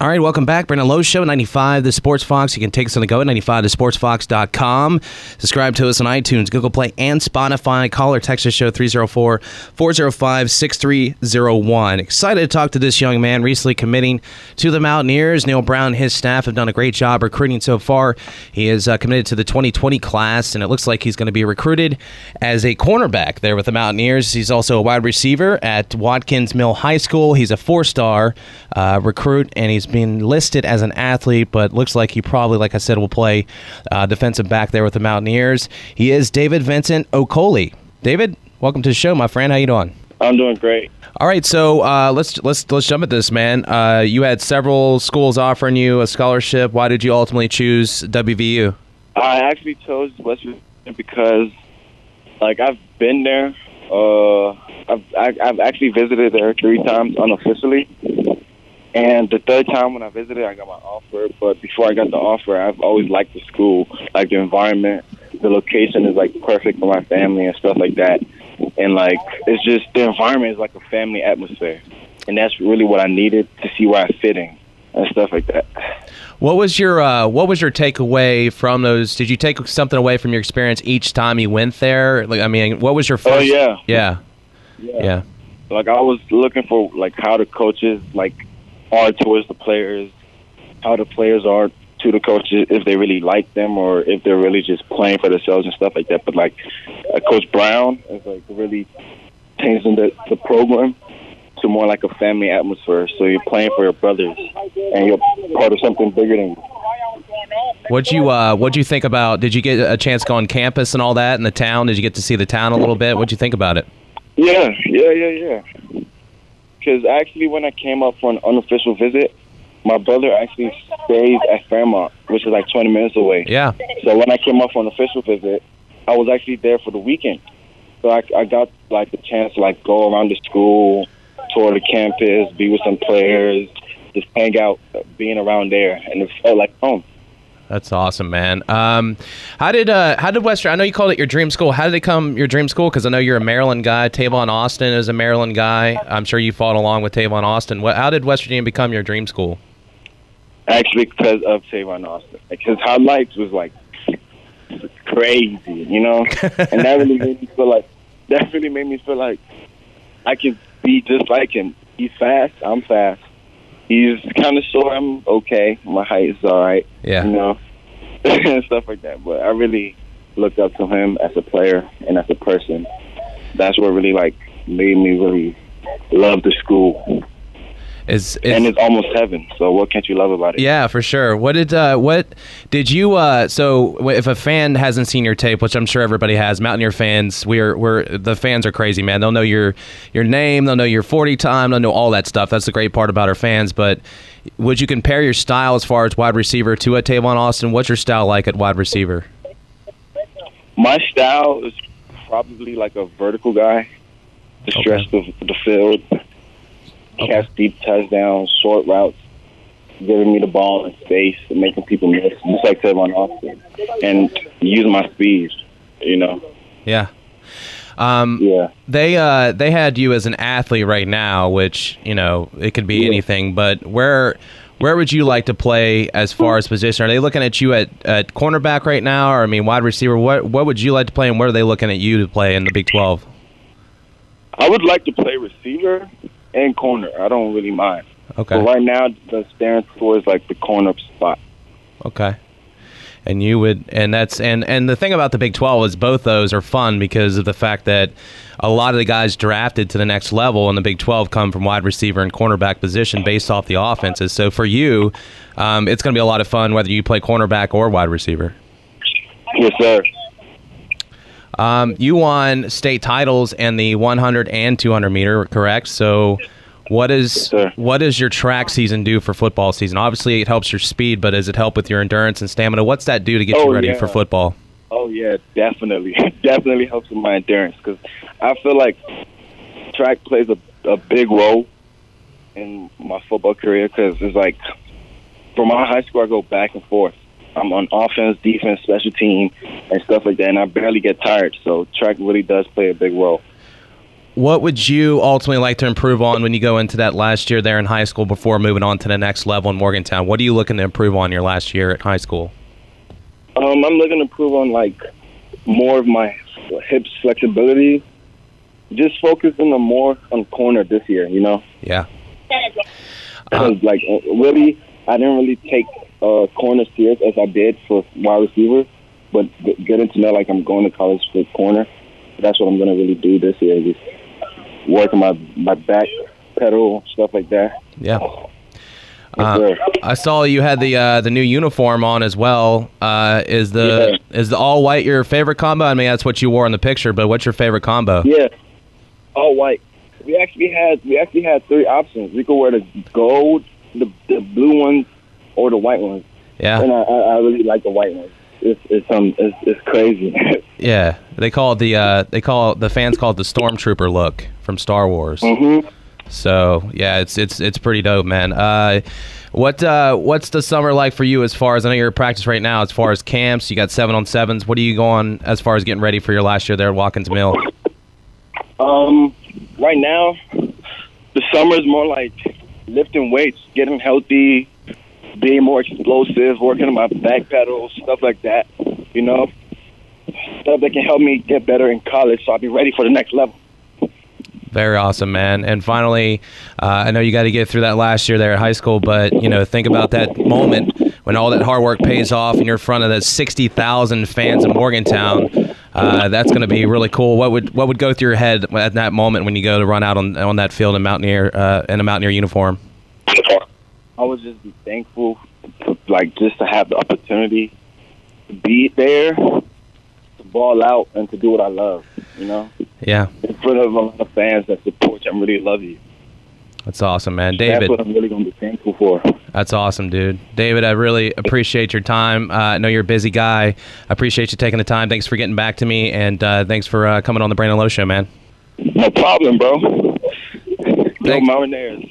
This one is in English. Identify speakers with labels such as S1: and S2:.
S1: All right, welcome back. Brandon Lowe Show, 95 The Sports Fox. You can take us on the go at 95thesportsfox.com. Subscribe to us on iTunes, Google Play, and Spotify. Call or text the show 304 405 6301. Excited to talk to this young man recently committing to the Mountaineers. Neal Brown and his staff have done a great job recruiting so far. He is uh, committed to the 2020 class, and it looks like he's going to be recruited as a cornerback there with the Mountaineers. He's also a wide receiver at Watkins Mill High School. He's a four star uh, recruit, and he's been listed as an athlete, but looks like he probably, like I said, will play uh, defensive back there with the Mountaineers. He is David Vincent Okoli. David, welcome to the show, my friend. How you doing?
S2: I'm doing great.
S1: All right, so uh, let's let's let's jump at this, man. Uh, you had several schools offering you a scholarship. Why did you ultimately choose WVU?
S2: I actually chose West Virginia because, like, I've been there. Uh, I've I, I've actually visited there three times unofficially, and the third time when I visited, I got my offer. But before I got the offer, I've always liked the school, like the environment. The location is like perfect for my family and stuff like that. And like it's just the environment is like a family atmosphere, and that's really what I needed to see where I fit in and stuff like that.
S1: What was your uh, What was your takeaway from those? Did you take something away from your experience each time you went there? Like, I mean, what was your first?
S2: Oh yeah,
S1: yeah,
S2: yeah.
S1: yeah.
S2: Like I was looking for like how the coaches like are towards the players, how the players are to the coaches, if they really like them or if they're really just playing for themselves and stuff like that. But like uh, Coach Brown is like really changing the the program to more like a family atmosphere. So you're playing for your brothers and you're part of something bigger than you.
S1: What'd you uh, What'd you think about? Did you get a chance to go on campus and all that in the town? Did you get to see the town a little bit? What'd you think about it?
S2: Yeah, yeah, yeah, yeah. Because actually, when I came up for an unofficial visit, my brother actually stays at Fairmont, which is like 20 minutes away.
S1: Yeah.
S2: So when I came up for an official visit, I was actually there for the weekend. So I, I got like the chance to like go around the school, tour the campus, be with some players, just hang out, being around there, and it felt like home.
S1: That's awesome, man. Um, how did uh, how did Western? I know you called it your dream school. How did it come your dream school? Because I know you're a Maryland guy. Tavon Austin is a Maryland guy. I'm sure you fought along with Tavon Austin. What, how did West Virginia become your dream school?
S2: Actually, because of Tavon Austin, like his life was like crazy, you know, and that really made me feel like that really made me feel like I can be just like him. He's fast. I'm fast. He's kind of short. I'm okay. My height is all right.
S1: Yeah.
S2: You know, and stuff like that. But I really looked up to him as a player and as a person. That's what really like made me really love the school.
S1: Is, is
S2: and it's almost heaven. So what can't you love about it?
S1: Yeah, for sure. What did uh, what did you? Uh, so if a fan hasn't seen your tape, which I'm sure everybody has, Mountaineer fans, we're we're the fans are crazy, man. They'll know your your name, they'll know your 40 time, they'll know all that stuff. That's the great part about our fans. But would you compare your style as far as wide receiver to a Tavon Austin? What's your style like at wide receiver?
S2: My style is probably like a vertical guy, to
S1: Okay.
S2: stretch the, the field, catch deep touchdowns, short routes, giving me the ball in space and making people miss, just like Tavon Austin, and using my speed. You know,
S1: Yeah. Um,
S2: yeah.
S1: they uh, they had you as an athlete right now, which you know it could be
S2: Yeah.
S1: anything. But where where would you like to play as far as position? Are they looking at you at, at cornerback right now, or I mean wide receiver? What what would you like to play, and where are they looking at you to play in the Big Twelve?
S2: I would like to play receiver and corner. I don't really mind.
S1: Okay,
S2: But right now, the staring towards like the corner spot.
S1: okay. And you would, and that's and and the thing about the Big Twelve is both those are fun because of the fact that a lot of the guys drafted to the next level in the Big Twelve come from wide receiver and cornerback position based off the offenses. So for you, um, it's going to be a lot of fun whether you play cornerback or wide receiver.
S2: Yes, sir.
S1: Um, you won state titles in the 100 and 200 meter, correct? So, what is
S2: sir.
S1: what does your track season do for football season? Obviously, it helps your speed, but does it help with your endurance and stamina? What's that do to get you
S2: Oh,
S1: ready
S2: yeah.
S1: for football?
S2: Oh yeah, definitely, definitely helps with my endurance because I feel like track plays a, a big role in my football career because it's like from my high school I go back and forth. I'm on offense, defense, special team, and stuff like that, and I barely get tired. So track really does play a big role.
S1: what would you ultimately like to improve on when you go into that last year there in high school before moving on to the next level in Morgantown? What are you looking to improve on your last year at high school?
S2: Um, I'm looking to improve on like more of my hips flexibility. Just focusing on more on corner this year, you know.
S1: Yeah.
S2: Uh, like uh, really, I didn't really take uh, corner serious as I did for wide receiver, but getting to know like I'm going to college for corner. That's what I'm gonna really do this year. Just work on my my back pedal stuff like that.
S1: Yeah. Uh. I saw you had the uh, the new uniform on as well. Uh, is the is the all white your favorite combo? I mean, that's what you wore in the picture, but what's your favorite combo?
S2: Yeah, all white. We actually had we actually had three options. We could wear the gold, the the blue ones, or the white ones.
S1: Yeah,
S2: And I, I, really like the white ones. It's it's um it's, it's crazy.
S1: yeah. They call it the uh, they call the fans call it the stormtrooper look from Star Wars.
S2: hmm
S1: So yeah, it's it's it's pretty dope, man. Uh, what uh, what's the summer like for you? As far as I know, you're at practice right now. As far as camps, you got seven on sevens. What are you going as far as getting ready for your last year there at Watkins Mill?
S2: Um, right now, the summer is more like lifting weights, getting healthy, being more explosive, working on my back pedals, stuff like that. You know, stuff that can help me get better in college, so I'll be ready for the next level.
S1: Very awesome, man. And finally, uh, I know you got to get through that last year there at high school, but you know, think about that moment when all that hard work pays off, and you're in front of the sixty thousand fans in Morgantown. Uh, that's going to be really cool. What would what would go through your head at that moment when you go to run out on on that field in Mountaineer uh, in a Mountaineer uniform?
S2: I would just be thankful, like just to have the opportunity to be there, to ball out, and to do what I love. You know,
S1: Yeah,
S2: in front of a lot of fans that support you and really love you.
S1: that's awesome, man. David.
S2: That's what I'm really gonna be thankful for.
S1: that's awesome, dude. David, I really appreciate your time. Uh, I know you're a busy guy. I appreciate you taking the time. Thanks for getting back to me, and uh, thanks for uh, coming on the Brandon Lowe Show, man.
S2: No problem, bro. Go
S1: Thanks.
S2: Mountaineers.